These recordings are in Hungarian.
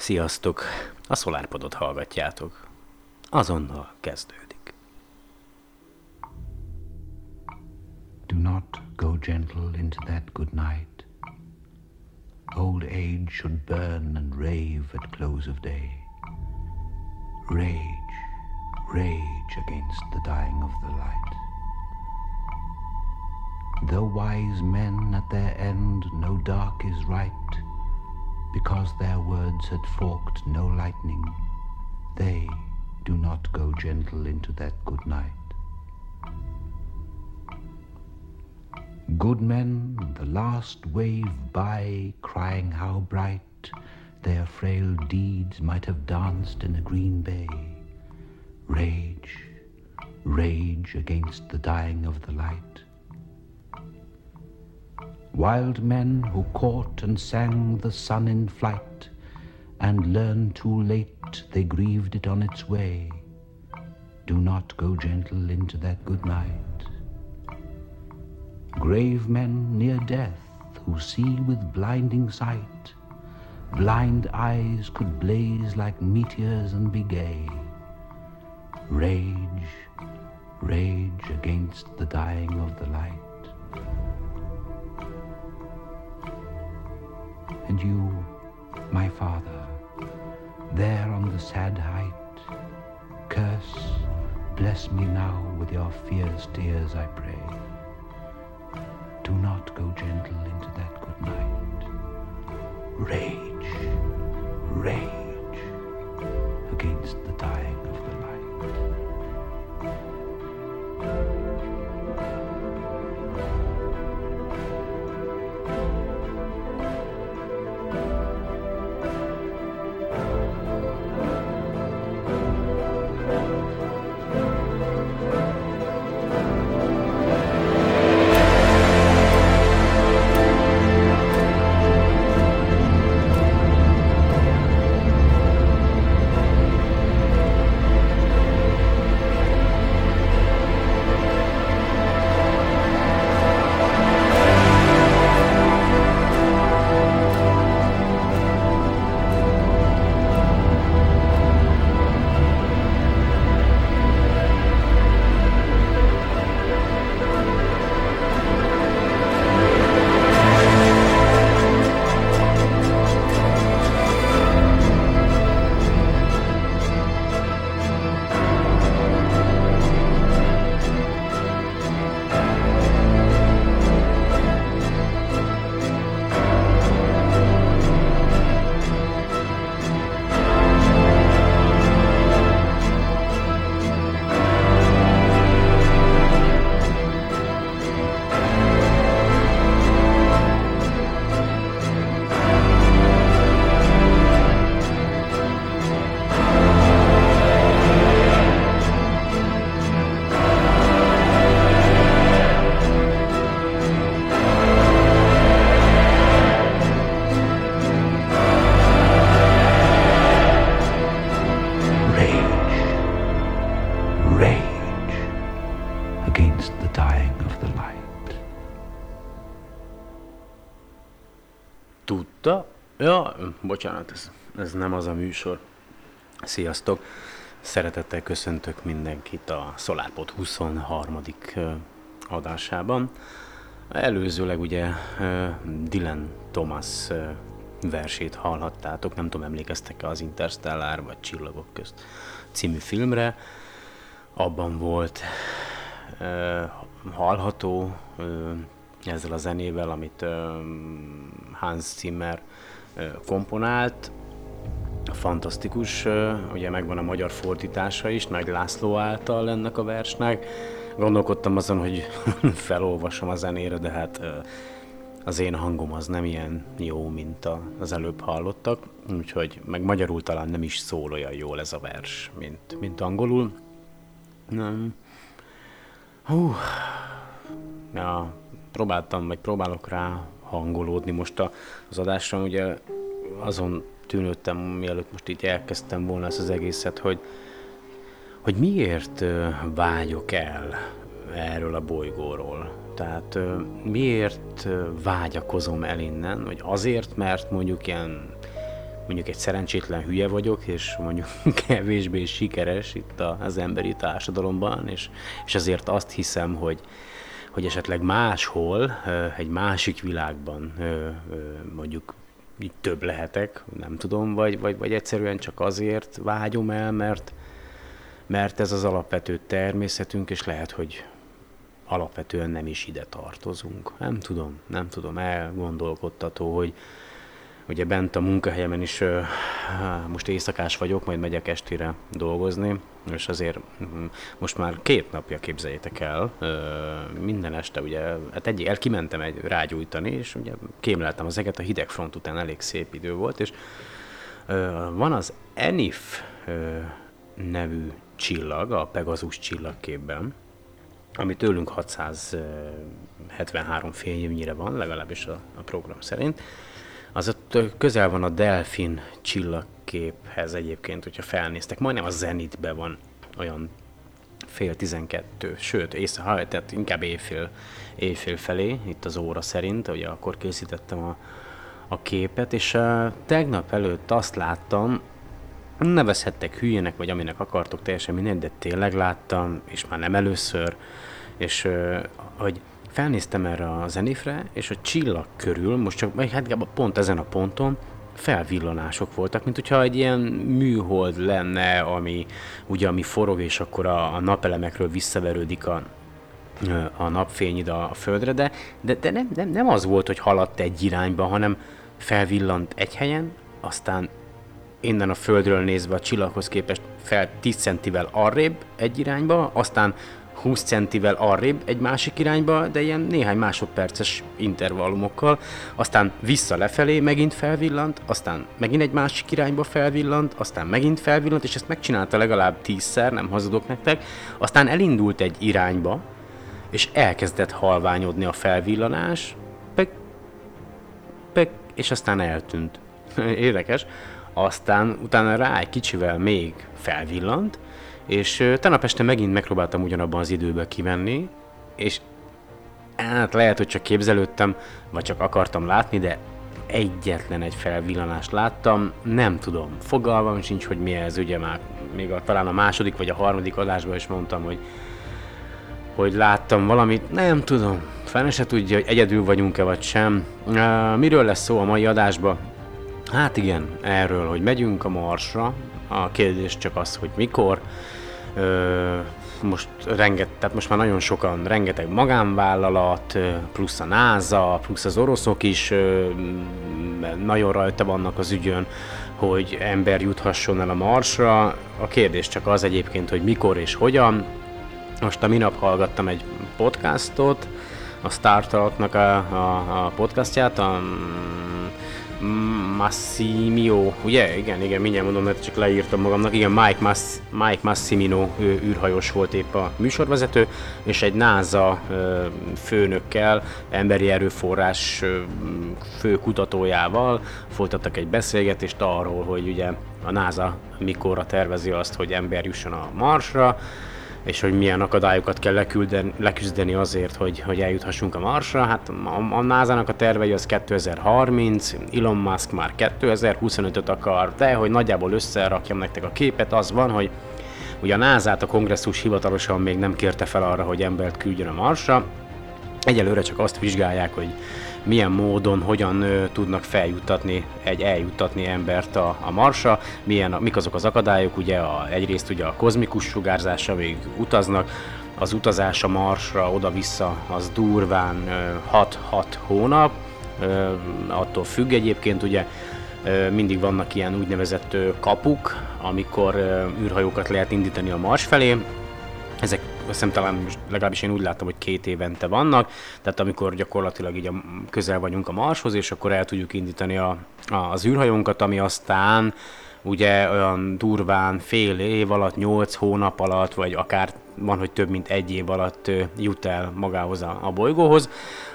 Sziasztok! A SolarPodot hallgatjátok. Azonnal kezdődik. Do not go gentle into that good night. Old age should burn and rave at close of day. Rage, rage against the dying of the light. Though wise men at their end know dark is right, because their words had forked no lightning, they do not go gentle into that good night. Good men, the last wave by, crying how bright their frail deeds might have danced in a green bay. Rage, rage against the dying of the light. Wild men who caught and sang the sun in flight, and learned too late they grieved it on its way. Do not go gentle into that good night. Grave men near death who see with blinding sight, blind eyes could blaze like meteors and be gay. Rage, rage against the dying of the light. And you, my father, there on the sad height, curse, bless me now with your fierce tears, I pray. Do not go gentle into that good night. Rage, rage bocsánat, ez, ez nem az a műsor. Sziasztok! Szeretettel köszöntök mindenkit a SolarPod 23. adásában. Előzőleg ugye Dylan Thomas versét hallhattátok, nem tudom, emlékeztek-e az Interstellar vagy Csillagok közt című filmre. Abban volt hallható ezzel a zenével, amit Hans Zimmer komponált, fantasztikus, ugye megvan a magyar fordítása is, Nagy László által ennek a versnek. Gondolkodtam azon, hogy felolvasom a zenére, de hát az én hangom az nem ilyen jó, mint az előbb hallottak, úgyhogy meg magyarul talán nem is szól olyan jól ez a vers, mint, mint angolul. Nem. Hú. Ja, próbáltam, vagy próbálok rá hangolódni most a, az adásra. Ugye azon tűnődtem, mielőtt most így elkezdtem volna ezt az egészet, hogy, hogy miért vágyok el erről a bolygóról. Tehát miért vágyakozom el innen, hogy azért, mert mondjuk ilyen mondjuk egy szerencsétlen hülye vagyok, és mondjuk kevésbé sikeres itt az emberi társadalomban, és, és azért azt hiszem, hogy, hogy esetleg máshol, egy másik világban mondjuk több lehetek, nem tudom, vagy, vagy, vagy egyszerűen csak azért vágyom el, mert, mert ez az alapvető természetünk, és lehet, hogy alapvetően nem is ide tartozunk. Nem tudom, nem tudom, elgondolkodtató, hogy ugye bent a munkahelyemen is most éjszakás vagyok, majd megyek estére dolgozni, és azért mm, most már két napja képzeljétek el, minden este ugye, hát egy, el kimentem egy rágyújtani, és ugye kémleltem az eget, a hideg front után elég szép idő volt, és van az Enif nevű csillag, a Pegasus csillagképben, ami tőlünk 673 fényévnyire van, legalábbis a, a program szerint. Az ott közel van a Delfin csillagképhez egyébként, hogyha felnéztek. Majdnem a zenitbe van olyan fél tizenkettő, sőt, éjszaka, tehát inkább éjfél, éjfél felé, itt az óra szerint, ugye akkor készítettem a, a képet, és uh, tegnap előtt azt láttam, nevezhettek hülyének, vagy aminek akartok, teljesen mindegy, de tényleg láttam, és már nem először, és hogy felnéztem erre a zenifre, és a csillag körül, most csak hát pont ezen a ponton, felvillanások voltak, mint hogyha egy ilyen műhold lenne, ami ugye ami forog, és akkor a, a napelemekről visszaverődik a, a napfény ide a földre, de, de, de nem, nem, nem az volt, hogy haladt egy irányba, hanem felvillant egy helyen, aztán innen a földről nézve a csillaghoz képest fel 10 centivel arrébb egy irányba, aztán 20 centivel arrébb egy másik irányba, de ilyen néhány másodperces intervallumokkal, aztán vissza lefelé megint felvillant, aztán megint egy másik irányba felvillant, aztán megint felvillant, és ezt megcsinálta legalább tízszer, nem hazudok nektek, aztán elindult egy irányba, és elkezdett halványodni a felvillanás, pek, pek, és aztán eltűnt. Érdekes. Aztán utána rá egy kicsivel még felvillant, és tegnap este megint megpróbáltam ugyanabban az időben kimenni, és hát lehet, hogy csak képzelődtem, vagy csak akartam látni, de egyetlen egy felvillanást láttam, nem tudom, fogalmam sincs, hogy mi ez, ugye már még a, talán a második vagy a harmadik adásban is mondtam, hogy hogy láttam valamit, nem tudom, fene se tudja, hogy egyedül vagyunk-e vagy sem. Uh, miről lesz szó a mai adásban? Hát igen, erről, hogy megyünk a Marsra, a kérdés csak az, hogy mikor, most renget, tehát most már nagyon sokan, rengeteg magánvállalat, plusz a NASA, plusz az oroszok is nagyon rajta vannak az ügyön, hogy ember juthasson el a Marsra. A kérdés csak az egyébként, hogy mikor és hogyan. Most a minap hallgattam egy podcastot, a Startalknak a, a, a podcastját, a Massimio, ugye? Igen, igen, mindjárt mondom, mert csak leírtam magamnak. Igen, Mike, Mass, Mike Massimino űrhajós volt épp a műsorvezető, és egy NASA főnökkel, emberi erőforrás fő kutatójával folytattak egy beszélgetést arról, hogy ugye a NASA mikorra tervezi azt, hogy ember jusson a Marsra, és hogy milyen akadályokat kell lekülden, leküzdeni azért, hogy, hogy eljuthassunk a Marsra. Hát a, a NASA-nak a tervei az 2030, Elon Musk már 2025-öt akar, de hogy nagyjából összerakjam nektek a képet, az van, hogy ugye a NASA-t a kongresszus hivatalosan még nem kérte fel arra, hogy embert küldjön a Marsra, egyelőre csak azt vizsgálják, hogy milyen módon, hogyan ö, tudnak feljuttatni, egy eljuttatni embert a, a Marsra, milyen, mik azok az akadályok, ugye a, egyrészt ugye a kozmikus sugárzásra még utaznak, az utazás a Marsra oda-vissza az durván 6-6 hónap, attól függ egyébként ugye, mindig vannak ilyen úgynevezett kapuk, amikor űrhajókat lehet indítani a Mars felé, ezek hiszem talán legalábbis én úgy láttam, hogy két évente vannak, tehát amikor gyakorlatilag így a, közel vagyunk a Marshoz, és akkor el tudjuk indítani a, a, az űrhajónkat, ami aztán ugye olyan durván fél év alatt, nyolc hónap alatt, vagy akár van, hogy több mint egy év alatt jut el magához a, a bolygóhoz.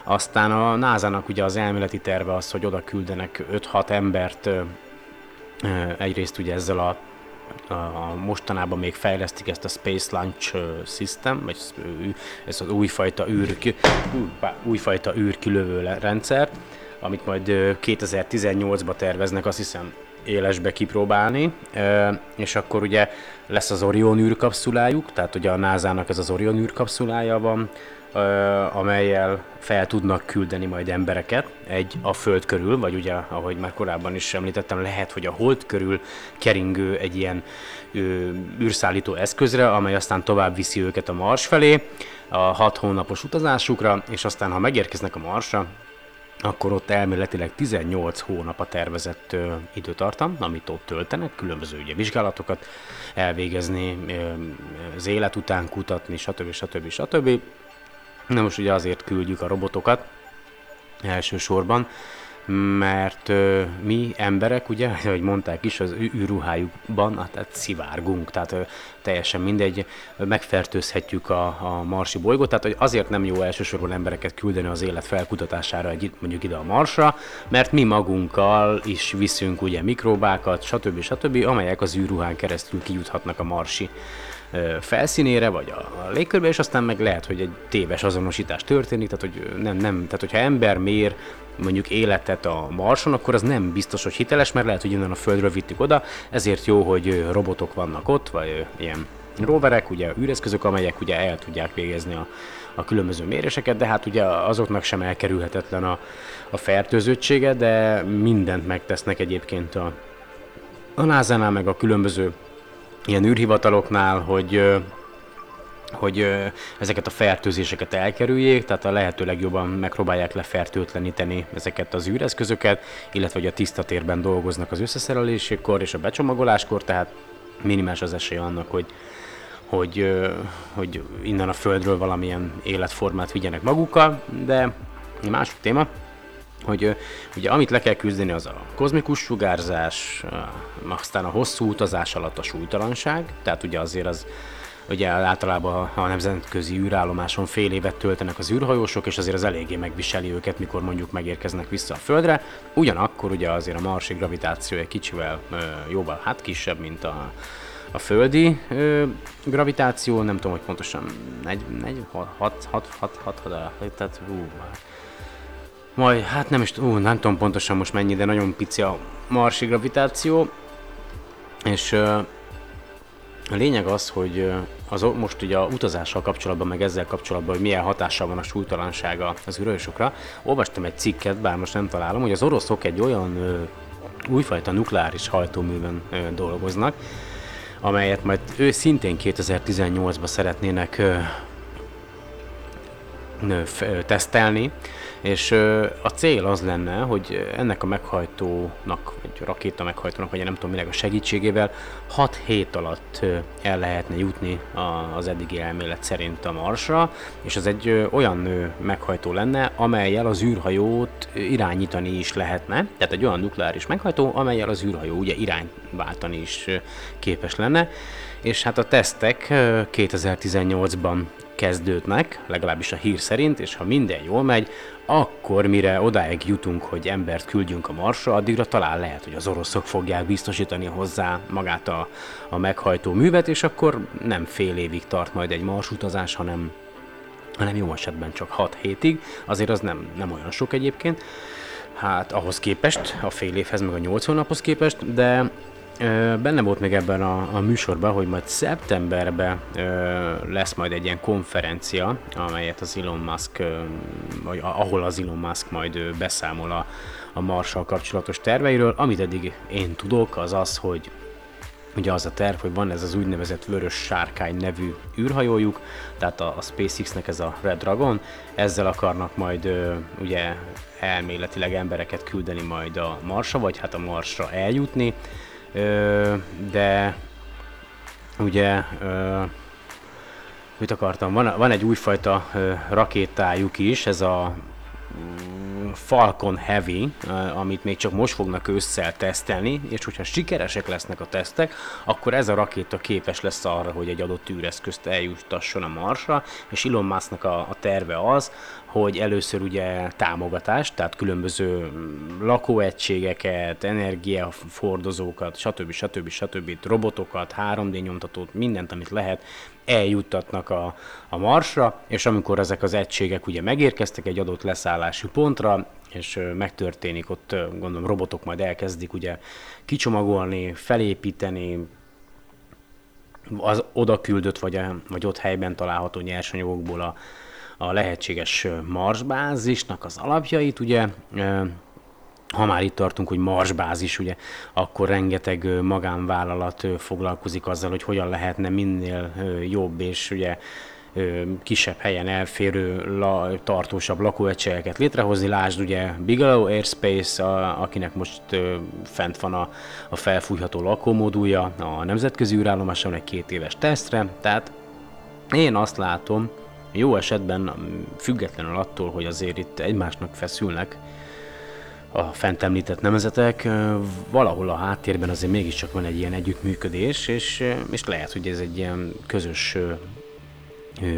Aztán a NASA-nak ugye az elméleti terve az, hogy oda küldenek 5-6 embert egyrészt ugye ezzel a mostanában még fejlesztik ezt a Space Launch System, vagy ez az újfajta, űr, újfajta űrkilövő rendszer, amit majd 2018-ba terveznek, azt hiszem élesbe kipróbálni, és akkor ugye lesz az Orion űrkapszulájuk, tehát ugye a NASA-nak ez az Orion űrkapszulája van, amelyel fel tudnak küldeni majd embereket egy a Föld körül, vagy ugye, ahogy már korábban is említettem, lehet, hogy a Hold körül keringő egy ilyen űrszállító eszközre, amely aztán tovább viszi őket a Mars felé, a hat hónapos utazásukra, és aztán, ha megérkeznek a Marsra, akkor ott elméletileg 18 hónap a tervezett ö, időtartam, amit ott töltenek, különböző ugye, vizsgálatokat elvégezni, ö, az élet után kutatni, stb. stb. stb. Na most ugye azért küldjük a robotokat elsősorban, mert ö, mi emberek, ugye, ahogy mondták is, az űrruhájukban tehát szivárgunk, tehát ö, teljesen mindegy, megfertőzhetjük a, a marsi bolygót, tehát hogy azért nem jó elsősorban embereket küldeni az élet felkutatására egy, mondjuk ide a marsra, mert mi magunkkal is viszünk ugye mikrobákat, stb. stb., amelyek az űrruhán keresztül kijuthatnak a marsi felszínére, vagy a, légkörbe, és aztán meg lehet, hogy egy téves azonosítás történik, tehát hogy nem, nem, tehát hogyha ember mér mondjuk életet a Marson, akkor az nem biztos, hogy hiteles, mert lehet, hogy innen a Földről vittük oda, ezért jó, hogy robotok vannak ott, vagy ilyen roverek, ugye űreszközök, amelyek ugye el tudják végezni a, a különböző méréseket, de hát ugye azoknak sem elkerülhetetlen a, a fertőzöttsége, de mindent megtesznek egyébként a, a NASA-nál, meg a különböző ilyen űrhivataloknál, hogy hogy ezeket a fertőzéseket elkerüljék, tehát a lehető legjobban megpróbálják lefertőtleníteni ezeket az űreszközöket, illetve hogy a tiszta térben dolgoznak az összeszerelésekor és a becsomagoláskor, tehát minimális az esély annak, hogy, hogy, hogy innen a Földről valamilyen életformát vigyenek magukkal, de másik téma, hogy ugye amit le kell küzdeni az a kozmikus sugárzás, aztán a hosszú utazás alatt a súlytalanság, tehát ugye azért az ugye általában a nemzetközi űrállomáson fél évet töltenek az űrhajósok, és azért az eléggé megviseli őket, mikor mondjuk megérkeznek vissza a Földre. Ugyanakkor ugye azért a marsi gravitáció egy kicsivel jóval hát kisebb, mint a, a földi ö, gravitáció, nem tudom, hogy pontosan 4, 4, 6, 6, 6, 6, 6, 6 tehát hú, majd, hát nem is ú, nem tudom pontosan most mennyi, de nagyon pici a marsi gravitáció, és a lényeg az, hogy az, most ugye a utazással kapcsolatban, meg ezzel kapcsolatban, hogy milyen hatással van a súlytalansága az űrősokra, olvastam egy cikket, bár most nem találom, hogy az oroszok egy olyan ö, újfajta nukleáris hajtóműven ö, dolgoznak, amelyet majd ő szintén 2018-ban szeretnének ö, ö, tesztelni, és a cél az lenne, hogy ennek a meghajtónak, vagy rakéta meghajtónak, vagy nem tudom minek a segítségével 6 hét alatt el lehetne jutni az eddigi elmélet szerint a Marsra, és az egy olyan meghajtó lenne, amelyel az űrhajót irányítani is lehetne, tehát egy olyan nukleáris meghajtó, amelyel az űrhajó ugye irányváltani is képes lenne, és hát a tesztek 2018-ban kezdődnek, legalábbis a hír szerint, és ha minden jól megy, akkor mire odáig jutunk, hogy embert küldjünk a Marsra, addigra talán lehet, hogy az oroszok fogják biztosítani hozzá magát a, a meghajtó művet, és akkor nem fél évig tart majd egy Mars utazás, hanem, hanem jó esetben csak 6 hétig, azért az nem, nem olyan sok egyébként, hát ahhoz képest, a fél évhez, meg a 8 hónaphoz képest, de Benne volt még ebben a, a műsorban, hogy majd szeptemberben ö, lesz majd egy ilyen konferencia, amelyet az Elon Musk, ö, vagy ahol az Elon Musk majd ö, beszámol a, a Marssal kapcsolatos terveiről. Amit eddig én tudok, az az, hogy ugye az a terv, hogy van ez az úgynevezett vörös sárkány nevű űrhajójuk, tehát a, a SpaceX-nek ez a Red Dragon, ezzel akarnak majd ö, ugye elméletileg embereket küldeni majd a Marsra, vagy hát a Marsra eljutni, de ugye mit akartam, van, van egy újfajta rakétájuk is, ez a mm, Falcon Heavy, amit még csak most fognak ősszel tesztelni, és hogyha sikeresek lesznek a tesztek, akkor ez a rakéta képes lesz arra, hogy egy adott űreszközt eljuttasson a Marsra, és Elon Musknak a, a terve az, hogy először ugye támogatást, tehát különböző lakóegységeket, energiafordozókat, stb. stb. stb. robotokat, 3D nyomtatót, mindent, amit lehet, eljuttatnak a, a marsra, és amikor ezek az egységek ugye megérkeztek egy adott leszállási pontra, és megtörténik ott, gondolom robotok majd elkezdik ugye kicsomagolni, felépíteni, az oda küldött, vagy, a, vagy ott helyben található nyersanyagokból a, a lehetséges marsbázisnak az alapjait, ugye ha már itt tartunk, hogy marsbázis, ugye, akkor rengeteg magánvállalat foglalkozik azzal, hogy hogyan lehetne minél jobb és ugye kisebb helyen elférő, la, tartósabb lakóegységeket létrehozni. Lásd ugye Bigelow Airspace, a, akinek most ö, fent van a, a felfújható lakómódulja a nemzetközi űrállomáson egy két éves tesztre, tehát én azt látom, jó esetben függetlenül attól, hogy azért itt egymásnak feszülnek, a fent említett nemzetek, valahol a háttérben azért mégiscsak van egy ilyen együttműködés, és, és lehet, hogy ez egy ilyen közös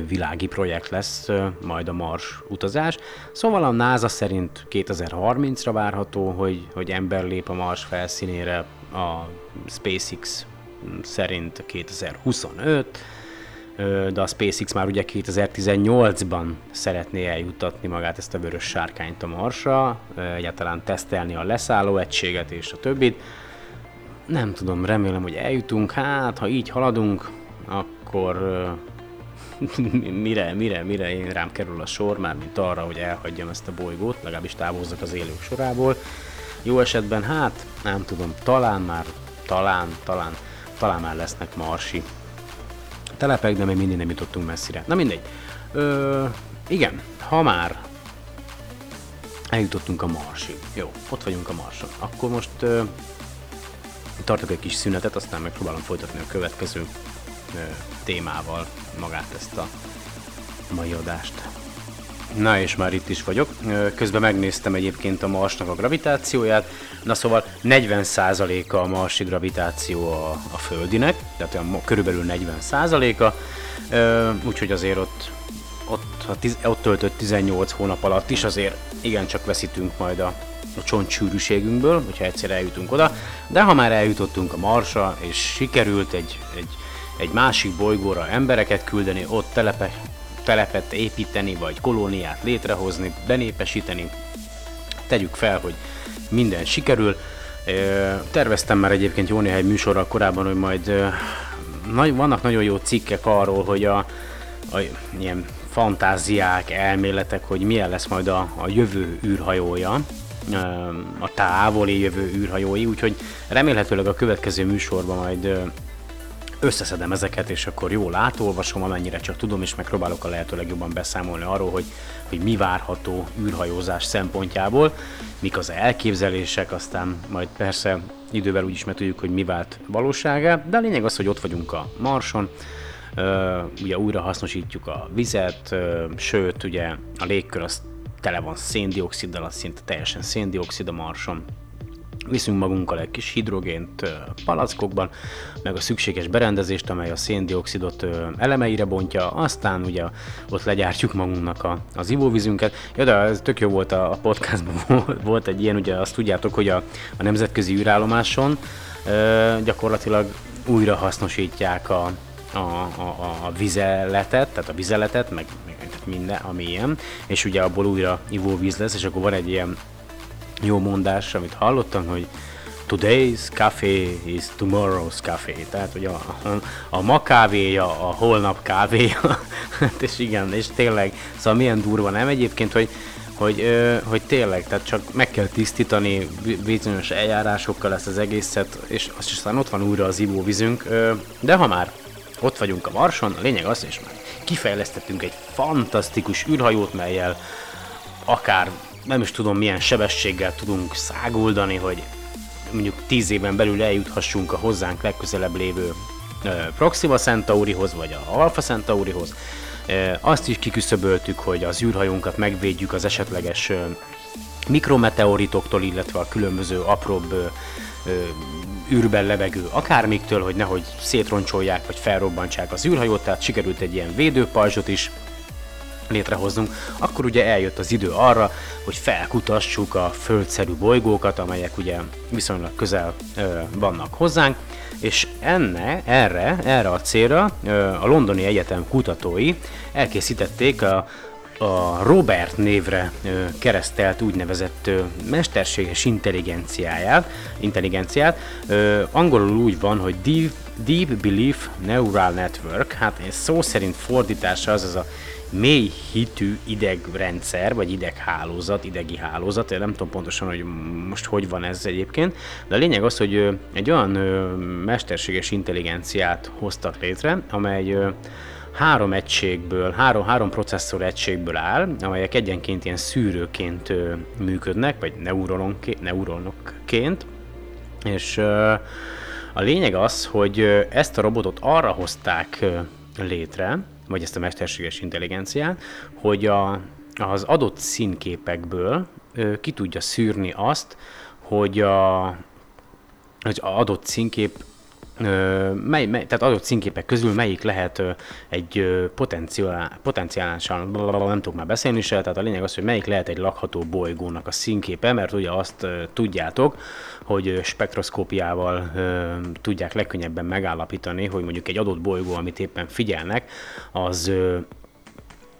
világi projekt lesz majd a Mars utazás. Szóval a NASA szerint 2030-ra várható, hogy, hogy ember lép a Mars felszínére, a SpaceX szerint 2025, de a SpaceX már ugye 2018-ban szeretné eljutatni magát ezt a vörös sárkányt a Marsra, egyáltalán tesztelni a leszálló egységet és a többit. Nem tudom, remélem, hogy eljutunk. Hát, ha így haladunk, akkor mire, mire, mire én rám kerül a sor, már mint arra, hogy elhagyjam ezt a bolygót, legalábbis távozzak az élők sorából. Jó esetben, hát, nem tudom, talán már, talán, talán, talán már lesznek marsi telepek, de még mindig nem jutottunk messzire. Na mindegy. Ö, igen, ha már eljutottunk a Marsig. Jó, ott vagyunk a Marson. Akkor most ö, tartok egy kis szünetet, aztán megpróbálom folytatni a következő ö, témával magát ezt a mai adást. Na és már itt is vagyok. Közben megnéztem egyébként a Marsnak a gravitációját. Na szóval 40%-a a Marsi gravitáció a, a Földinek, tehát olyan körülbelül 40%-a. Úgyhogy azért ott, ott, a tiz, ott töltött 18 hónap alatt is azért igencsak veszítünk majd a, a csontsűrűségünkből, hogyha egyszer eljutunk oda. De ha már eljutottunk a Marsra, és sikerült egy, egy, egy másik bolygóra embereket küldeni, ott telepek, telepet építeni, vagy kolóniát létrehozni, benépesíteni. Tegyük fel, hogy minden sikerül. Terveztem már egyébként jó néhány műsorral korábban, hogy majd vannak nagyon jó cikkek arról, hogy a, a ilyen fantáziák, elméletek, hogy milyen lesz majd a, a jövő űrhajója, a távoli jövő űrhajói, úgyhogy remélhetőleg a következő műsorban majd összeszedem ezeket, és akkor jól átolvasom, amennyire csak tudom, és megpróbálok a lehető legjobban beszámolni arról, hogy, hogy mi várható űrhajózás szempontjából, mik az elképzelések, aztán majd persze idővel úgy is hogy mi vált valóságá, de a lényeg az, hogy ott vagyunk a Marson, ugye újra hasznosítjuk a vizet, sőt ugye a légkör az tele van széndioksziddal, az szinte teljesen széndiokszid a Marson, Viszünk magunkkal egy kis hidrogént palackokban, meg a szükséges berendezést, amely a széndiokszidot elemeire bontja, aztán ugye ott legyártjuk magunknak a, az ivóvízünket. Ja, de ez tök jó volt a, a podcastban, volt egy ilyen, ugye azt tudjátok, hogy a, a nemzetközi űrállomáson gyakorlatilag újra hasznosítják a, a, a, a vizeletet, tehát a vizeletet, meg, meg minden, ami ilyen, és ugye abból újra ivóvíz lesz, és akkor van egy ilyen jó mondás, amit hallottam, hogy Today's coffee is tomorrow's coffee. Tehát, hogy a, a, a ma kávéja a holnap kávéja. hát és igen, és tényleg, szóval milyen durva, nem egyébként, hogy hogy, hogy tényleg, tehát csak meg kell tisztítani bizonyos eljárásokkal ezt az egészet, és aztán ott van újra az ivóvízünk, ö, de ha már ott vagyunk a Marson, a lényeg az, és már kifejlesztettünk egy fantasztikus űrhajót, melyel akár nem is tudom milyen sebességgel tudunk száguldani, hogy mondjuk 10 éven belül eljuthassunk a hozzánk legközelebb lévő Proxima Centaurihoz, vagy a Alpha Centaurihoz. Azt is kiküszöböltük, hogy az űrhajónkat megvédjük az esetleges mikrometeoritoktól, illetve a különböző apróbb űrben levegő akármiktől, hogy nehogy szétroncsolják vagy felrobbantsák az űrhajót, tehát sikerült egy ilyen védőpajzsot is létrehozzunk, akkor ugye eljött az idő arra, hogy felkutassuk a földszerű bolygókat, amelyek ugye viszonylag közel ö, vannak hozzánk, és enne, erre, erre a célra ö, a Londoni Egyetem kutatói elkészítették a, a Robert névre keresztelt úgynevezett mesterséges intelligenciáját, intelligenciát. Angolul úgy van, hogy Deep, Deep Belief Neural Network, hát ez szó szerint fordítása az az a mély hitű idegrendszer, vagy ideghálózat, idegi hálózat, én nem tudom pontosan, hogy most hogy van ez egyébként, de a lényeg az, hogy egy olyan mesterséges intelligenciát hoztak létre, amely három egységből, három, három processzor egységből áll, amelyek egyenként ilyen szűrőként működnek, vagy neuronokként, és a lényeg az, hogy ezt a robotot arra hozták létre, vagy ezt a mesterséges intelligenciát, hogy a, az adott színképekből ö, ki tudja szűrni azt, hogy a, hogy a adott színkép mely, mely, tehát adott színképek közül melyik lehet egy potenciál, potenciálisan, nem tudok már beszélni se, tehát a lényeg az, hogy melyik lehet egy lakható bolygónak a színképe, mert ugye azt tudjátok, hogy spektroszkópiával tudják legkönnyebben megállapítani, hogy mondjuk egy adott bolygó, amit éppen figyelnek, az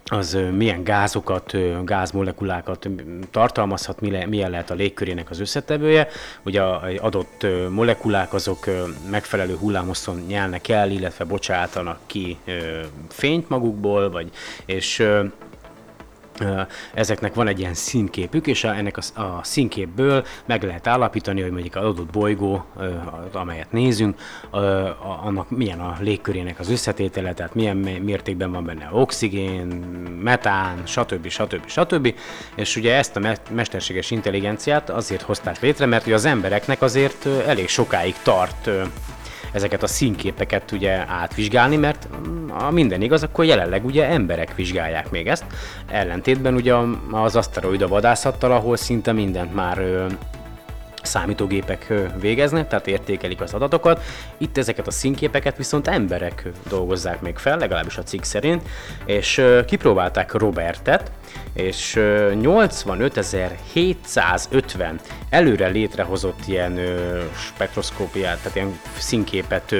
az milyen gázokat, gázmolekulákat tartalmazhat, milyen lehet a légkörének az összetevője. Ugye adott molekulák azok megfelelő hullámoszon nyelnek el, illetve bocsátanak ki fényt magukból, vagy, és ezeknek van egy ilyen színképük, és a, ennek a, a színképből meg lehet állapítani, hogy mondjuk az adott bolygó, amelyet nézünk, annak milyen a légkörének az összetétele, tehát milyen mértékben van benne oxigén, metán, stb. stb. stb. És ugye ezt a mesterséges intelligenciát azért hozták létre, mert ugye az embereknek azért elég sokáig tart ezeket a színképeket ugye átvizsgálni, mert mm, a minden igaz, akkor jelenleg ugye emberek vizsgálják még ezt, ellentétben ugye az aszteroida vadászattal, ahol szinte mindent már számítógépek végeznek, tehát értékelik az adatokat. Itt ezeket a színképeket viszont emberek dolgozzák még fel, legalábbis a cikk szerint, és kipróbálták Robertet, és 85.750 előre létrehozott ilyen spektroszkópiát, tehát ilyen színképet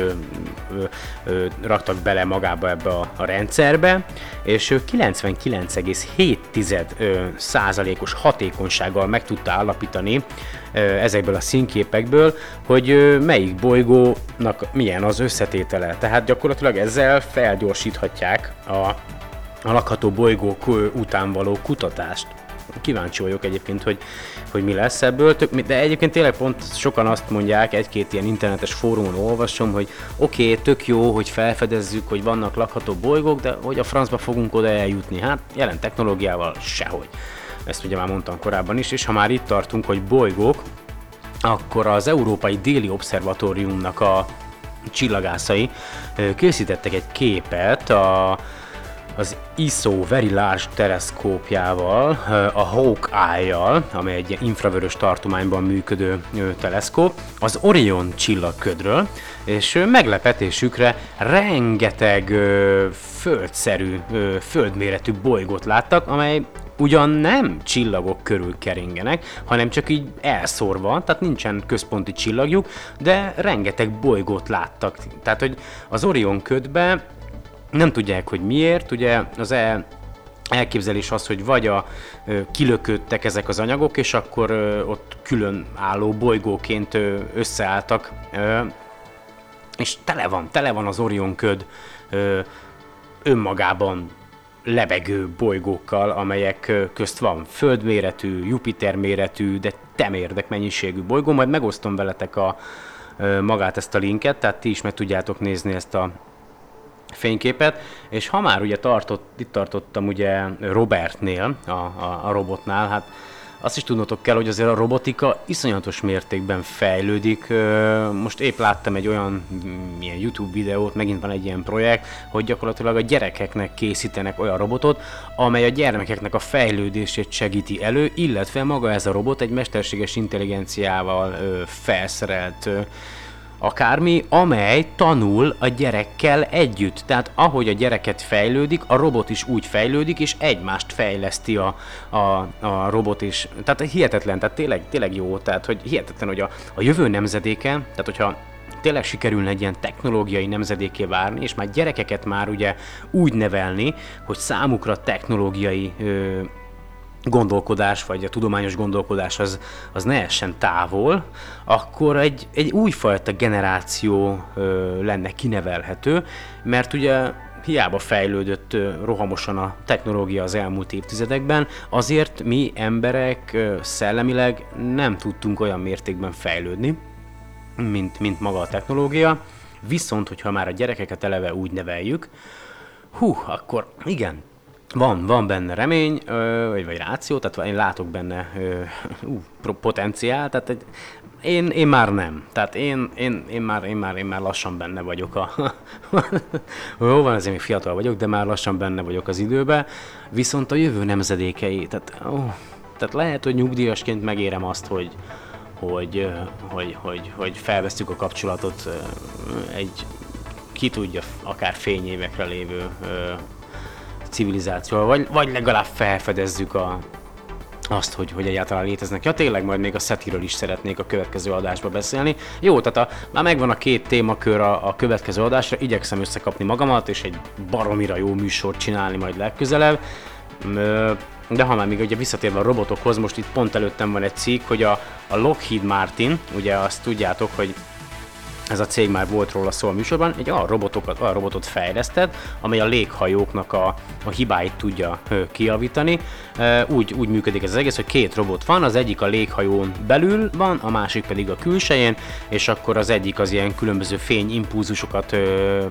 raktak bele magába ebbe a, a rendszerbe, és 99,7 százalékos hatékonysággal meg tudta állapítani ezekből a színképekből, hogy melyik bolygónak milyen az összetétele. Tehát gyakorlatilag ezzel felgyorsíthatják a a lakható bolygók után való kutatást. Kíváncsi vagyok egyébként, hogy, hogy mi lesz ebből, de egyébként tényleg pont sokan azt mondják, egy-két ilyen internetes fórumon olvasom, hogy oké, okay, tök jó, hogy felfedezzük, hogy vannak lakható bolygók, de hogy a francba fogunk oda eljutni? Hát jelen technológiával sehogy. Ezt ugye már mondtam korábban is, és ha már itt tartunk, hogy bolygók, akkor az Európai Déli Obszervatóriumnak a csillagászai készítettek egy képet a az ISO Very Large teleszkópjával, a Hawkeye-jal, amely egy infravörös tartományban működő teleszkóp, az Orion csillagködről, és meglepetésükre rengeteg földszerű, földméretű bolygót láttak, amely ugyan nem csillagok körül keringenek, hanem csak így elszórva, tehát nincsen központi csillagjuk, de rengeteg bolygót láttak. Tehát, hogy az Orion ködbe nem tudják, hogy miért, ugye az el, elképzelés az, hogy vagy a kilököttek ezek az anyagok, és akkor ott külön álló bolygóként összeálltak, és tele van, tele van az Orion köd önmagában lebegő bolygókkal, amelyek közt van földméretű, Jupiter méretű, de temérdek mennyiségű bolygó, majd megosztom veletek a, magát ezt a linket, tehát ti is meg tudjátok nézni ezt a fényképet, és ha már ugye tartott, itt tartottam ugye Robertnél, a, a, a robotnál, hát azt is tudnotok kell, hogy azért a robotika iszonyatos mértékben fejlődik. Most épp láttam egy olyan mm, ilyen YouTube videót, megint van egy ilyen projekt, hogy gyakorlatilag a gyerekeknek készítenek olyan robotot, amely a gyermekeknek a fejlődését segíti elő, illetve maga ez a robot egy mesterséges intelligenciával felszerelt akármi, amely tanul a gyerekkel együtt. Tehát ahogy a gyereket fejlődik, a robot is úgy fejlődik, és egymást fejleszti a, a, a robot is. Tehát hihetetlen, tehát tényleg, tényleg jó, tehát hogy hihetetlen, hogy a, a jövő nemzedéke, tehát hogyha tényleg sikerülne egy ilyen technológiai nemzedéké várni, és már gyerekeket már ugye úgy nevelni, hogy számukra technológiai ö, gondolkodás, vagy a tudományos gondolkodás az, az ne essen távol, akkor egy, egy újfajta generáció ö, lenne kinevelhető, mert ugye hiába fejlődött rohamosan a technológia az elmúlt évtizedekben, azért mi emberek szellemileg nem tudtunk olyan mértékben fejlődni, mint, mint maga a technológia, viszont hogyha már a gyerekeket eleve úgy neveljük, hú, akkor igen, van, van benne remény, vagy, vagy ráció, tehát én látok benne ú, potenciál, tehát egy, én, én már nem. Tehát én, én, én, már, én, már, én már lassan benne vagyok a... Jó van, azért még fiatal vagyok, de már lassan benne vagyok az időbe. Viszont a jövő nemzedékei, tehát, ó, tehát lehet, hogy nyugdíjasként megérem azt, hogy, hogy, hogy, hogy, hogy felvesztük a kapcsolatot egy ki tudja, akár fényévekre lévő civilizációval, vagy, vagy legalább felfedezzük a, azt, hogy, hogy egyáltalán léteznek. Ja, tényleg majd még a SETI-ről is szeretnék a következő adásba beszélni. Jó, tehát a, már megvan a két témakör a, a következő adásra, igyekszem összekapni magamat, és egy baromira jó műsort csinálni majd legközelebb. De ha már még ugye visszatérve a robotokhoz, most itt pont előttem van egy cikk, hogy a, a Lockheed Martin, ugye azt tudjátok, hogy ez a cég már volt róla szó a műsorban, egy olyan, robotokat, olyan robotot fejlesztett, amely a léghajóknak a, a hibáit tudja kiavítani. Úgy, úgy működik ez az egész, hogy két robot van, az egyik a léghajón belül van, a másik pedig a külsején, és akkor az egyik az ilyen különböző fényimpulzusokat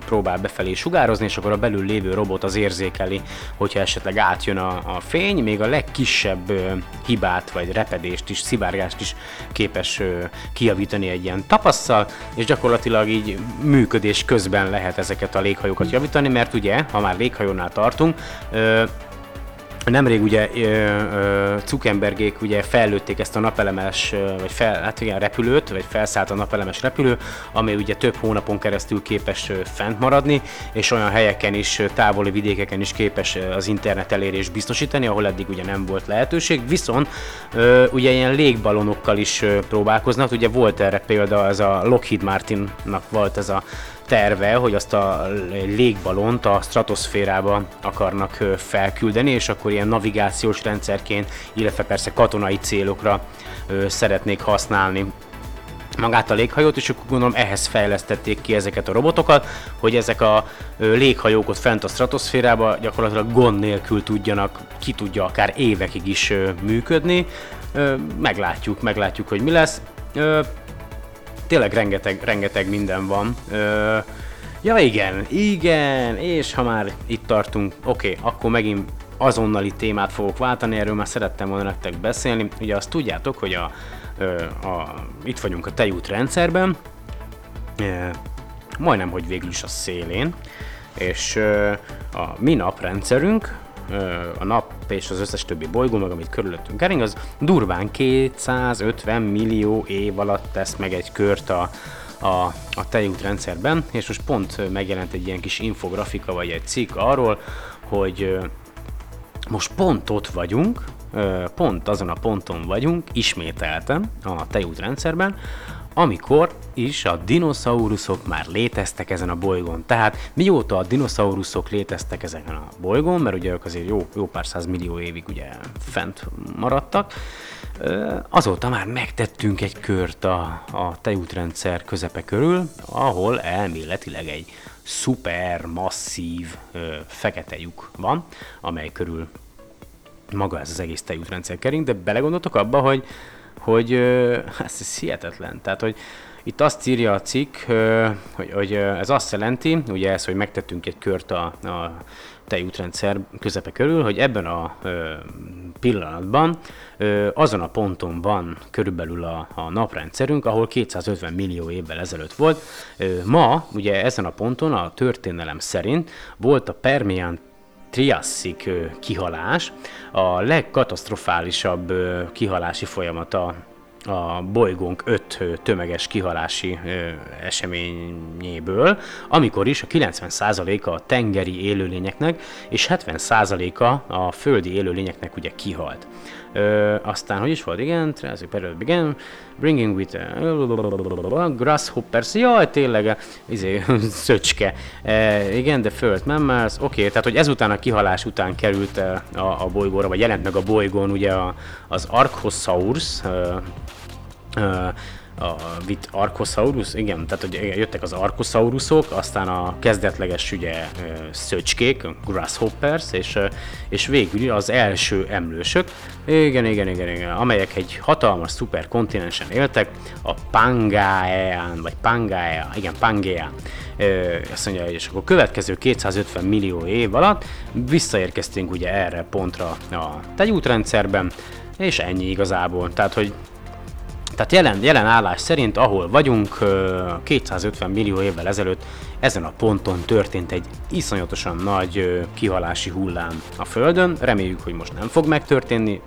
próbál befelé sugározni, és akkor a belül lévő robot az érzékeli, hogyha esetleg átjön a, a fény, még a legkisebb hibát, vagy repedést is, szivárgást is képes kiavítani egy ilyen tapasszal, és gyakorlatilag gyakorlatilag így működés közben lehet ezeket a léghajókat javítani, mert ugye, ha már léghajónál tartunk, Nemrég ugye Zuckerbergék ugye fellőtték ezt a napelemes, vagy fel, hát igen, repülőt, vagy felszállt a napelemes repülő, ami ugye több hónapon keresztül képes fent maradni, és olyan helyeken is, távoli vidékeken is képes az internet elérés biztosítani, ahol eddig ugye nem volt lehetőség, viszont ugye ilyen légbalonokkal is próbálkoznak, ugye volt erre példa, ez a Lockheed Martinnak volt ez a terve, hogy azt a légbalont a stratoszférába akarnak felküldeni, és akkor ilyen navigációs rendszerként, illetve persze katonai célokra szeretnék használni magát a léghajót, és akkor gondolom ehhez fejlesztették ki ezeket a robotokat, hogy ezek a léghajók ott fent a stratoszférába gyakorlatilag gond nélkül tudjanak, ki tudja akár évekig is működni. Meglátjuk, meglátjuk, hogy mi lesz tényleg rengeteg, rengeteg minden van. Ö, ja igen, igen, és ha már itt tartunk, oké, okay, akkor megint azonnali témát fogok váltani, erről már szerettem volna nektek beszélni. Ugye azt tudjátok, hogy a, a, a, itt vagyunk a tejút rendszerben, e, majdnem, hogy végül is a szélén, és a mi naprendszerünk, a nap és az összes többi bolygó, meg amit körülöttünk kering, az durván 250 millió év alatt tesz meg egy kört a, a, a tejútrendszerben, és most pont megjelent egy ilyen kis infografika, vagy egy cikk arról, hogy most pont ott vagyunk, pont azon a ponton vagyunk, ismételten a tejútrendszerben, amikor is a dinoszauruszok már léteztek ezen a bolygón. Tehát mióta a dinoszauruszok léteztek ezen a bolygón, mert ugye ők azért jó, jó pár száz millió évig ugye fent maradtak, azóta már megtettünk egy kört a, a tejútrendszer közepe körül, ahol elméletileg egy szuper masszív fekete lyuk van, amely körül maga ez az egész tejútrendszer kering, de belegondoltok abba, hogy hogy ez, ez hihetetlen. Tehát, hogy itt azt írja a cikk, hogy, hogy ez azt jelenti, ugye ez, hogy megtettünk egy kört a, a tejútrendszer közepe körül, hogy ebben a pillanatban azon a ponton van körülbelül a, a naprendszerünk, ahol 250 millió évvel ezelőtt volt. Ma, ugye ezen a ponton a történelem szerint volt a Permian triasszik kihalás, a legkatasztrofálisabb kihalási folyamata a bolygónk öt tömeges kihalási eseményéből, amikor is a 90%-a a tengeri élőlényeknek és 70%-a a földi élőlényeknek ugye kihalt. Ö, aztán, hogy is volt, igen, Transit Period Begin, Bringing with a Grasshoppers, jaj, tényleg, izé, szöcske. E, igen, de föld mammals, oké, okay, tehát hogy ezután a kihalás után került a, a bolygóra, vagy jelent meg a bolygón ugye a, az Archosaurus, a Vit Archosaurus, igen, tehát hogy jöttek az Archosaurusok, aztán a kezdetleges ugye szöcskék, Grasshoppers, és, és végül az első emlősök, igen, igen, igen, igen, amelyek egy hatalmas szuperkontinensen éltek, a Pangaean, vagy Pangaea, igen, Pangea, azt mondja, és akkor következő 250 millió év alatt visszaérkeztünk ugye erre pontra a tegyútrendszerben, és ennyi igazából. Tehát, hogy tehát jelen, jelen állás szerint, ahol vagyunk, 250 millió évvel ezelőtt ezen a ponton történt egy iszonyatosan nagy kihalási hullám a Földön. Reméljük, hogy most nem fog megtörténni,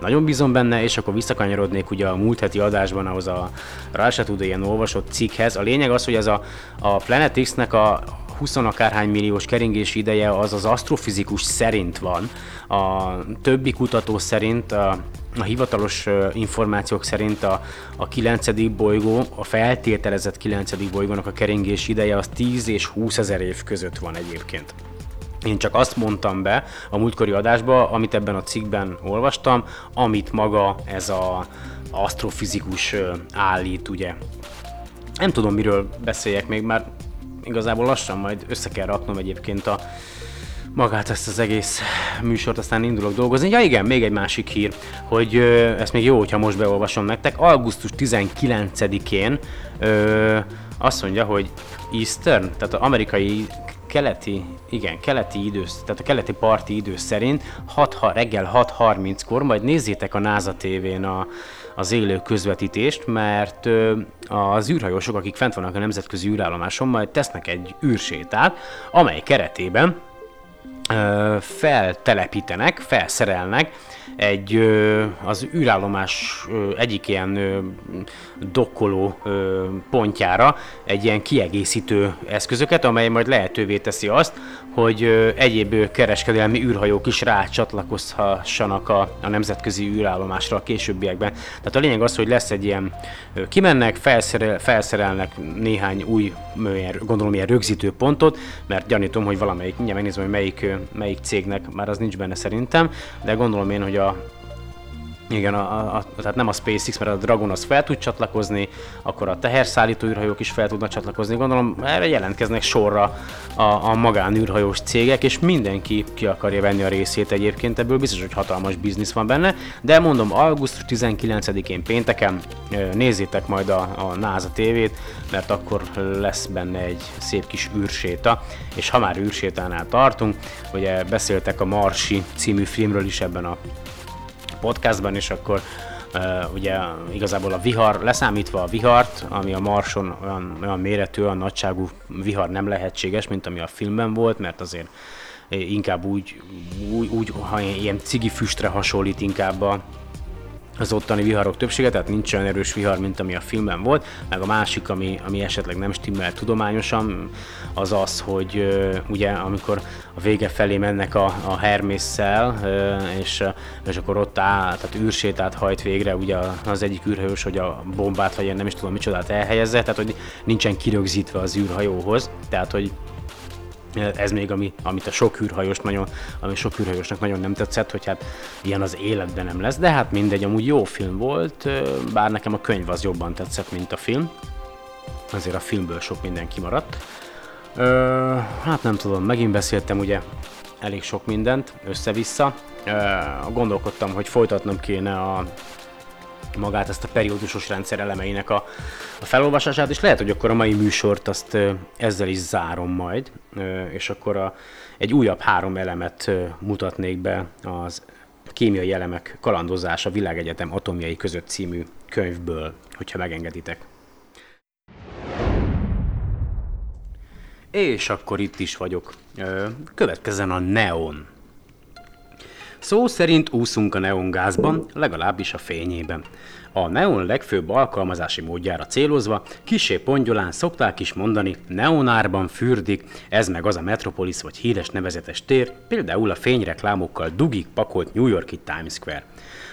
nagyon bízom benne, és akkor visszakanyarodnék ugye a múlt heti adásban ahhoz a rá se tud ilyen olvasott cikkhez. A lényeg az, hogy ez a, a Planet X-nek a 20 akárhány milliós keringési ideje az az asztrofizikus szerint van. A többi kutató szerint a, a hivatalos információk szerint a, a 9. bolygó, a feltételezett 9. bolygónak a keringési ideje az 10 és 20 ezer év között van egyébként. Én csak azt mondtam be a múltkori adásba, amit ebben a cikkben olvastam, amit maga ez a asztrofizikus állít, ugye. Nem tudom, miről beszéljek még, már igazából lassan majd össze kell raknom egyébként a magát ezt az egész műsort, aztán indulok dolgozni. Ja igen, még egy másik hír, hogy ö, ezt még jó, hogyha most beolvasom nektek. Augusztus 19-én ö, azt mondja, hogy Eastern, tehát az amerikai keleti, igen, keleti idő, tehát a keleti parti idő szerint 6, ha, reggel 6.30-kor, majd nézzétek a NASA TV-n a, az élő közvetítést, mert az űrhajósok, akik fent vannak a nemzetközi űrállomáson, majd tesznek egy űrsétát, amely keretében feltelepítenek, felszerelnek egy az űrállomás egyik ilyen dokkoló pontjára egy ilyen kiegészítő eszközöket, amely majd lehetővé teszi azt, hogy egyéb kereskedelmi űrhajók is rácsatlakozhassanak a, a nemzetközi űrállomásra a későbbiekben. Tehát a lényeg az, hogy lesz egy ilyen, kimennek, felszerel, felszerelnek néhány új, gondolom ilyen rögzítő pontot, mert gyanítom, hogy valamelyik, mindjárt megnézem, hogy melyik, melyik cégnek, már az nincs benne szerintem, de gondolom én, hogy a igen, a, a, tehát nem a SpaceX, mert a Dragon az fel tud csatlakozni, akkor a teherszállító űrhajók is fel tudnak csatlakozni. Gondolom erre jelentkeznek sorra a, a magánűrhajós cégek, és mindenki ki akarja venni a részét egyébként. Ebből, biztos, hogy hatalmas biznisz van benne, de mondom, augusztus 19-én pénteken nézzétek majd a, a NASA TV-t, mert akkor lesz benne egy szép kis űrséta, és ha már űrsétánál tartunk, ugye beszéltek a Marsi című filmről is ebben a podcastban, és akkor Uh, ugye igazából a vihar, leszámítva a vihart, ami a Marson olyan, olyan méretű, olyan nagyságú vihar nem lehetséges, mint ami a filmben volt, mert azért inkább úgy, úgy, úgy ha ilyen cigi füstre hasonlít inkább a, az ottani viharok többsége, tehát nincs olyan erős vihar, mint ami a filmben volt, meg a másik, ami, ami esetleg nem stimmel tudományosan, az az, hogy ugye amikor a vége felé mennek a, a Hermésszel, és, és akkor ott áll, tehát űrsétát hajt végre, ugye az egyik űrhajós, hogy a bombát, vagy én nem is tudom micsodát elhelyezze, tehát hogy nincsen kirögzítve az űrhajóhoz, tehát hogy ez még, ami, amit a sok űrhajós nagyon, ami sok űrhajósnak nagyon nem tetszett, hogy hát ilyen az életben nem lesz, de hát mindegy, amúgy jó film volt, bár nekem a könyv az jobban tetszett, mint a film. Azért a filmből sok minden kimaradt. Hát nem tudom, megint beszéltem ugye elég sok mindent össze-vissza. Ö, gondolkodtam, hogy folytatnom kéne a magát ezt a periódusos rendszer elemeinek a, a felolvasását, és lehet, hogy akkor a mai műsort azt ezzel is zárom majd, és akkor a, egy újabb három elemet mutatnék be az kémiai elemek kalandozása világegyetem atomjai között című könyvből, hogyha megengeditek. És akkor itt is vagyok. Következzen a neon Szó szerint úszunk a neongázban, legalábbis a fényében. A neon legfőbb alkalmazási módjára célozva, kisé pongyolán szokták is mondani, neonárban fürdik, ez meg az a metropolis vagy híres nevezetes tér, például a fényreklámokkal dugik pakolt New Yorki Times Square.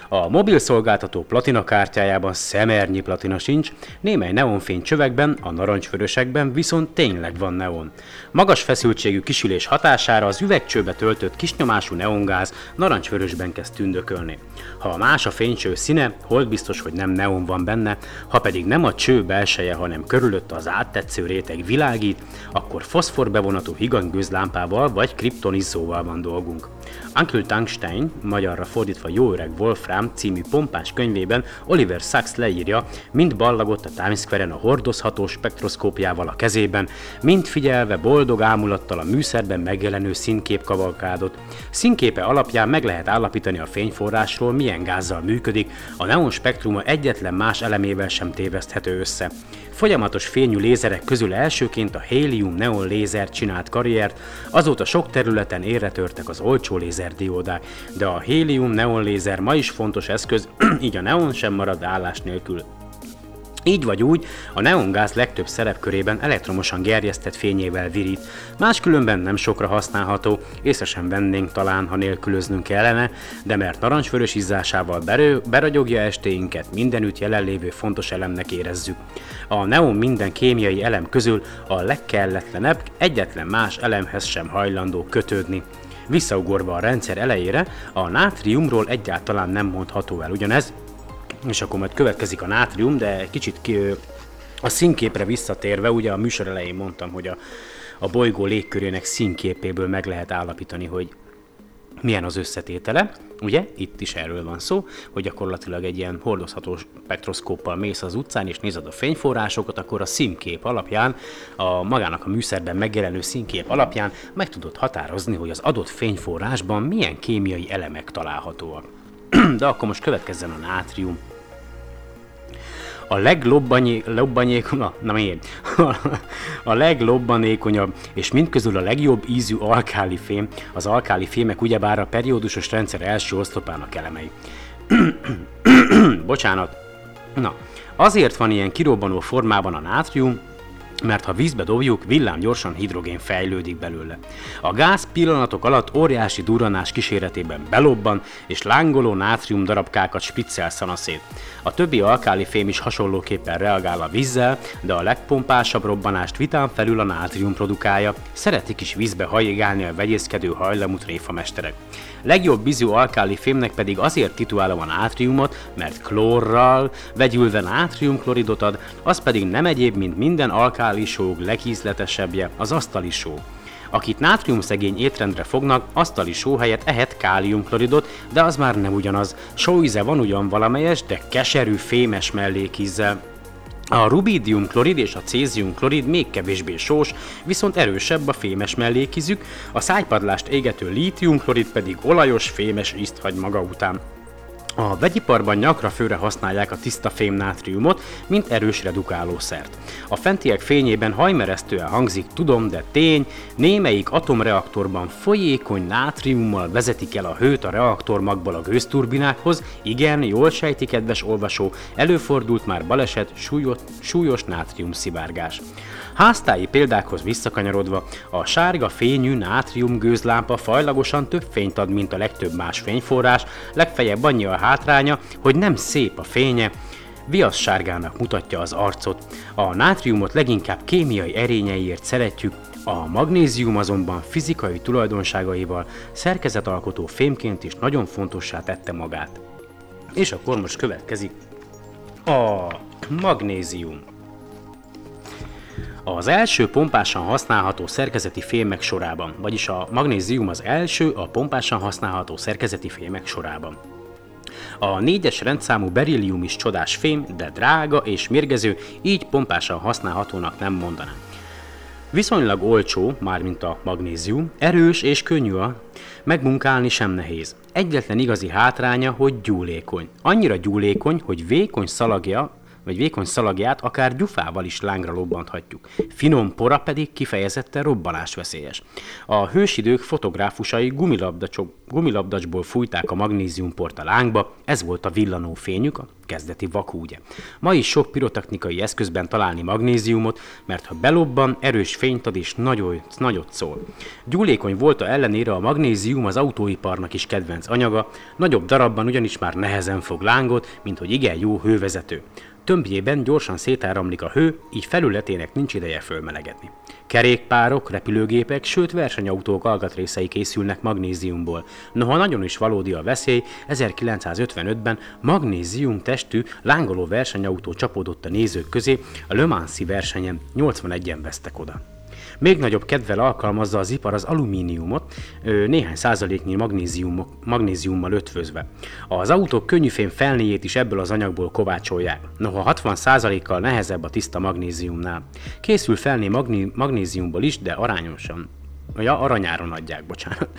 A mobil szolgáltató platina kártyájában szemernyi platina sincs, némely neonfény csövekben, a narancsvörösekben viszont tényleg van neon. Magas feszültségű kisülés hatására az üvegcsőbe töltött kisnyomású neongáz narancsvörösben kezd tündökölni. Ha más a fénycső színe, hold biztos, hogy nem neon van benne, ha pedig nem a cső belseje, hanem körülötte az áttetsző réteg világít, akkor foszforbevonatú higanygőzlámpával vagy kriptonizzóval van dolgunk. Uncle Tungstein, magyarra fordítva jó öreg Wolfram című pompás könyvében Oliver Sacks leírja, mind ballagott a Times Square-en a hordozható spektroszkópjával a kezében, mind figyelve boldog ámulattal a műszerben megjelenő színkép kavalkádot. Színképe alapján meg lehet állapítani a fényforrásról, milyen gázzal működik, a neon spektruma egyetlen más elemével sem téveszthető össze. Folyamatos fényű lézerek közül elsőként a hélium neon lézer csinált karriert, azóta sok területen érre törtek az olcsó lézerdiódák, de a hélium neon lézer ma is fontos eszköz, így a neon sem marad állás nélkül. Így vagy úgy, a neongáz legtöbb szerepkörében elektromosan gerjesztett fényével virít, máskülönben nem sokra használható, észre sem vennénk talán, ha nélkülöznünk kellene, de mert narancsvörös izzásával berő, beragyogja estéinket, mindenütt jelenlévő fontos elemnek érezzük. A neon minden kémiai elem közül a legkelletlenebb, egyetlen más elemhez sem hajlandó kötődni. Visszaugorva a rendszer elejére, a nátriumról egyáltalán nem mondható el ugyanez, és akkor majd következik a nátrium, de kicsit ki, a színképre visszatérve, ugye a műsor elején mondtam, hogy a, a bolygó légkörének színképéből meg lehet állapítani, hogy milyen az összetétele. Ugye, itt is erről van szó, hogy gyakorlatilag egy ilyen hordozható spektroszkóppal mész az utcán és nézed a fényforrásokat, akkor a színkép alapján, a magának a műszerben megjelenő színkép alapján meg tudod határozni, hogy az adott fényforrásban milyen kémiai elemek találhatóak. De akkor most következzen a nátrium a leglobbanékonyabb, na miért? a leglobbanékonyabb és mindközül a legjobb ízű alkáli fém, az alkáli fémek ugyebár a periódusos rendszer első oszlopának elemei. Bocsánat. Na, azért van ilyen kirobbanó formában a nátrium, mert ha vízbe dobjuk, villám gyorsan hidrogén fejlődik belőle. A gáz pillanatok alatt óriási duranás kíséretében belobban, és lángoló nátrium darabkákat spiccel szanaszét. A többi alkáli fém is hasonlóképpen reagál a vízzel, de a legpompásabb robbanást vitán felül a nátrium produkálja, szeretik is vízbe hajigálni a vegyészkedő hajlamú tréfamesterek. Legjobb bizú alkáli fémnek pedig azért titulálom a nátriumot, mert klórral vegyülve nátriumkloridot ad, az pedig nem egyéb, mint minden alkáli sóg leghízletesebbje, az asztali só. Akit nátriumszegény étrendre fognak, asztali só helyett ehet káliumkloridot, de az már nem ugyanaz. Sóíze van ugyan valamelyes, de keserű, fémes mellékízzel. A rubidium klorid és a cézium klorid még kevésbé sós, viszont erősebb a fémes mellékizük, a szájpadlást égető lítium klorid pedig olajos, fémes ízt hagy maga után. A vegyiparban nyakra főre használják a tiszta fémnátriumot, mint erős redukálószert. A fentiek fényében hajmeresztően hangzik, tudom, de tény, némelyik atomreaktorban folyékony nátriummal vezetik el a hőt a reaktormagból a gőzturbinákhoz, igen, jól sejti, kedves olvasó, előfordult már baleset, súlyos, súlyos nátrium szivárgás. Háztáji példákhoz visszakanyarodva, a sárga fényű nátrium gőzlámpa fajlagosan több fényt ad, mint a legtöbb más fényforrás, legfeljebb annyi a hátránya, hogy nem szép a fénye, viasz sárgának mutatja az arcot. A nátriumot leginkább kémiai erényeiért szeretjük, a magnézium azonban fizikai tulajdonságaival szerkezetalkotó fémként is nagyon fontossá tette magát. És akkor most következik a magnézium. Az első pompásan használható szerkezeti fémek sorában, vagyis a magnézium az első a pompásan használható szerkezeti fémek sorában. A négyes rendszámú berillium is csodás fém, de drága és mérgező, így pompásan használhatónak nem mondanám. Viszonylag olcsó, mármint a magnézium, erős és könnyű a megmunkálni sem nehéz. Egyetlen igazi hátránya, hogy gyúlékony. Annyira gyúlékony, hogy vékony szalagja vagy vékony szalagját akár gyufával is lángra lobbanthatjuk. Finom pora pedig kifejezetten robbanásveszélyes. A hősidők fotográfusai gumilabdacsból fújták a magnéziumport a lángba, ez volt a villanó fényük, kezdeti vakúgye. Ma is sok pirotechnikai eszközben találni magnéziumot, mert ha belobban, erős fényt ad és nagyon, nagyot szól. Gyúlékony a ellenére a magnézium az autóiparnak is kedvenc anyaga, nagyobb darabban ugyanis már nehezen fog lángot, mint hogy igen jó hővezető. Tömbjében gyorsan szétáramlik a hő, így felületének nincs ideje fölmelegedni. Kerékpárok, repülőgépek, sőt versenyautók alkatrészei készülnek magnéziumból. Noha nagyon is valódi a veszély, 1955-ben magnézium testű lángoló versenyautó csapódott a nézők közé, a Le Mans-i versenyen 81-en vesztek oda. Még nagyobb kedvel alkalmazza az ipar az alumíniumot, néhány százaléknyi magnézium, magnéziummal ötvözve. Az autók könnyűfém felnéjét is ebből az anyagból kovácsolják, noha 60 százalékkal nehezebb a tiszta magnéziumnál. Készül felné magné, magnéziumból is, de arányosan. Ja, aranyáron adják, bocsánat.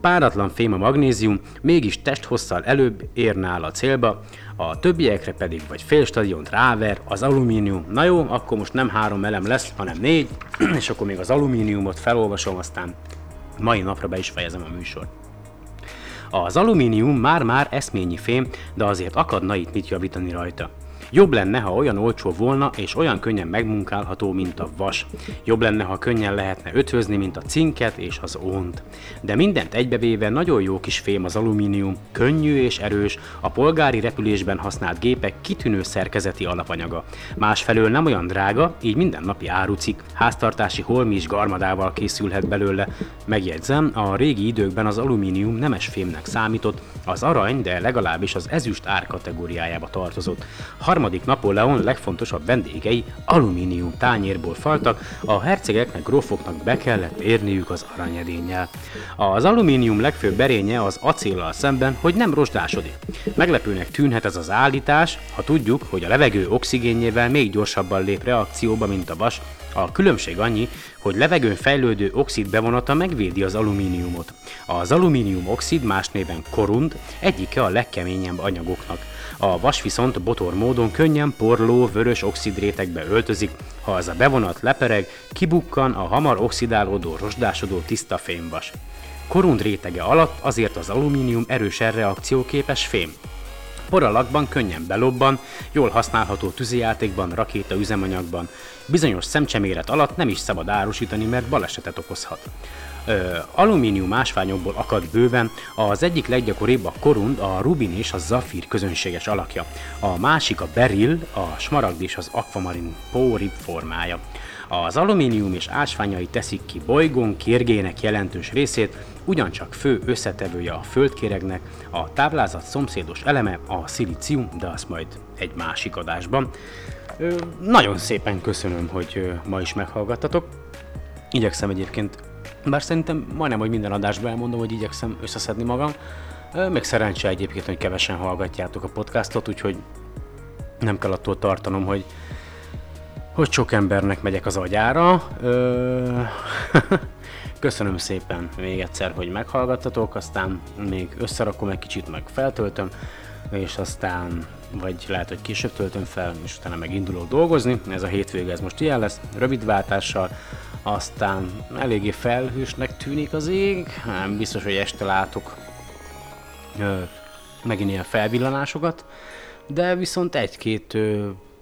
Páratlan fém a magnézium, mégis testhosszal előbb ér nála a célba, a többiekre pedig vagy fél stadiont ráver, az alumínium. Na jó, akkor most nem három elem lesz, hanem négy, és akkor még az alumíniumot felolvasom, aztán mai napra be is fejezem a műsort. Az alumínium már-már eszményi fém, de azért akadna itt mit javítani rajta. Jobb lenne, ha olyan olcsó volna és olyan könnyen megmunkálható, mint a vas. Jobb lenne, ha könnyen lehetne ötvözni, mint a cinket és az ónt. De mindent egybevéve nagyon jó kis fém az alumínium, könnyű és erős, a polgári repülésben használt gépek kitűnő szerkezeti alapanyaga. Másfelől nem olyan drága, így mindennapi árucik, háztartási holmi is garmadával készülhet belőle. Megjegyzem, a régi időkben az alumínium nemes fémnek számított, az arany, de legalábbis az ezüst árkategóriájába tartozott. Harmadik Napóleon legfontosabb vendégei alumínium tányérból faltak, a hercegeknek, grófoknak be kellett érniük az aranyedénnyel. Az alumínium legfőbb erénye az acéllal szemben, hogy nem rozsdásodik. Meglepőnek tűnhet ez az állítás, ha tudjuk, hogy a levegő oxigénjével még gyorsabban lép reakcióba, mint a vas, a különbség annyi, hogy levegőn fejlődő oxid bevonata megvédi az alumíniumot. Az alumínium oxid, más néven korund, egyike a legkeményebb anyagoknak. A vas viszont botor módon könnyen porló, vörös oxidrétegbe öltözik, ha az a bevonat lepereg, kibukkan a hamar oxidálódó, rozsdásodó tiszta fémvas. Korund rétege alatt azért az alumínium erősen reakcióképes fém. Poralakban könnyen belobban, jól használható tűzijátékban, rakéta üzemanyagban. Bizonyos szemcseméret alatt nem is szabad árusítani, mert balesetet okozhat. Alumínium ásványokból akad bőven, az egyik leggyakoribb a korund, a rubin és a zafír közönséges alakja. A másik a beril, a smaragd és az akvamarin pórib formája. Az alumínium és ásványai teszik ki bolygón kérgének jelentős részét, ugyancsak fő összetevője a földkéregnek, a táblázat szomszédos eleme a szilícium, de azt majd egy másik adásban. Nagyon szépen köszönöm, hogy ma is meghallgattatok. Igyekszem egyébként, bár szerintem majdnem, hogy minden adásban elmondom, hogy igyekszem összeszedni magam. Még szerencse egyébként, hogy kevesen hallgatjátok a podcastot, úgyhogy nem kell attól tartanom, hogy hogy sok embernek megyek az agyára. Köszönöm szépen még egyszer, hogy meghallgattatok, aztán még összerakom egy kicsit, meg feltöltöm, és aztán vagy lehet, hogy később töltöm fel, és utána megindulok dolgozni. Ez a hétvége ez most ilyen lesz, rövid váltással, aztán eléggé felhősnek tűnik az ég, biztos, hogy este látok ö, megint ilyen felvillanásokat, de viszont egy-két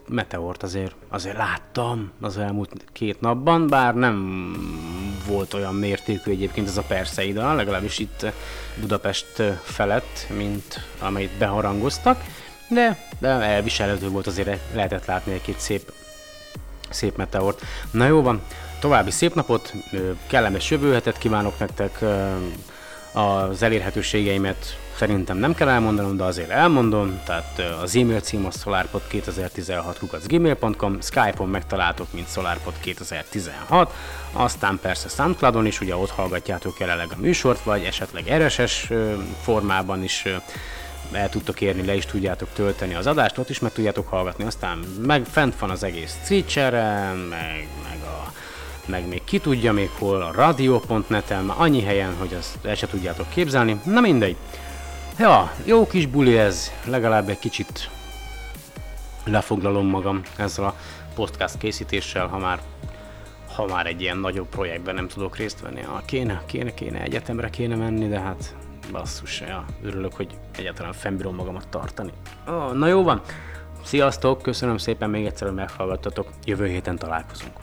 meteort azért, azért láttam az elmúlt két napban, bár nem volt olyan mértékű egyébként ez a Perseida, legalábbis itt Budapest felett, mint amelyet beharangoztak, de, de elviselhető volt azért lehetett látni egy-két szép, szép meteort. Na jó van, további szép napot, kellemes jövő hetet kívánok nektek, az elérhetőségeimet Szerintem nem kell elmondanom, de azért elmondom, tehát az e-mail cím a solarpod2016 Skype-on megtaláltok, mint solarpod2016, aztán persze Soundcloudon is, ugye ott hallgatjátok jelenleg a műsort, vagy esetleg RSS formában is el tudtok érni, le is tudjátok tölteni az adást, ott is meg tudjátok hallgatni, aztán meg fent van az egész Twitch-eren, meg, meg a meg még ki tudja még hol, a radio.net-en, annyi helyen, hogy azt el se tudjátok képzelni. Na mindegy. Ja, jó kis buli ez, legalább egy kicsit lefoglalom magam ezzel a podcast készítéssel, ha már ha már egy ilyen nagyobb projektben nem tudok részt venni. Ha kéne, kéne, kéne, egyetemre kéne menni, de hát basszus, ja, örülök, hogy egyáltalán fennbírom magamat tartani. Oh, na jó van, sziasztok, köszönöm szépen még egyszer, hogy meghallgattatok, jövő héten találkozunk.